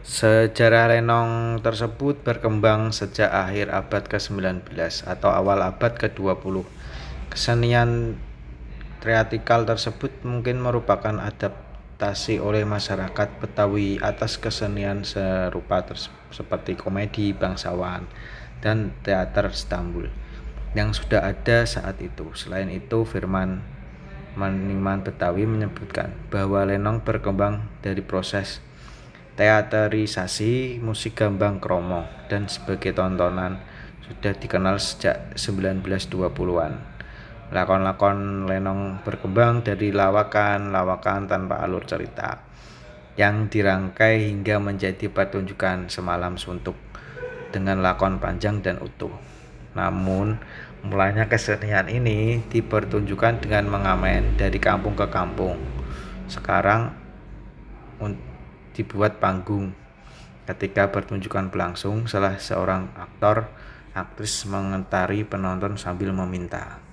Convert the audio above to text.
Sejarah lenong tersebut berkembang sejak akhir abad ke-19 atau awal abad ke-20. Kesenian teatrikal tersebut mungkin merupakan adaptasi oleh masyarakat Betawi atas kesenian serupa seperti komedi bangsawan dan teater Istanbul yang sudah ada saat itu. Selain itu, Firman Maniman Betawi menyebutkan bahwa lenong berkembang dari proses teaterisasi musik gambang kromo dan sebagai tontonan sudah dikenal sejak 1920-an. Lakon-lakon lenong berkembang dari lawakan-lawakan tanpa alur cerita yang dirangkai hingga menjadi pertunjukan semalam suntuk dengan lakon panjang dan utuh. Namun, mulanya kesenian ini dipertunjukkan dengan mengamen dari kampung ke kampung. Sekarang dibuat panggung. Ketika pertunjukan berlangsung, salah seorang aktor aktris mengentari penonton sambil meminta.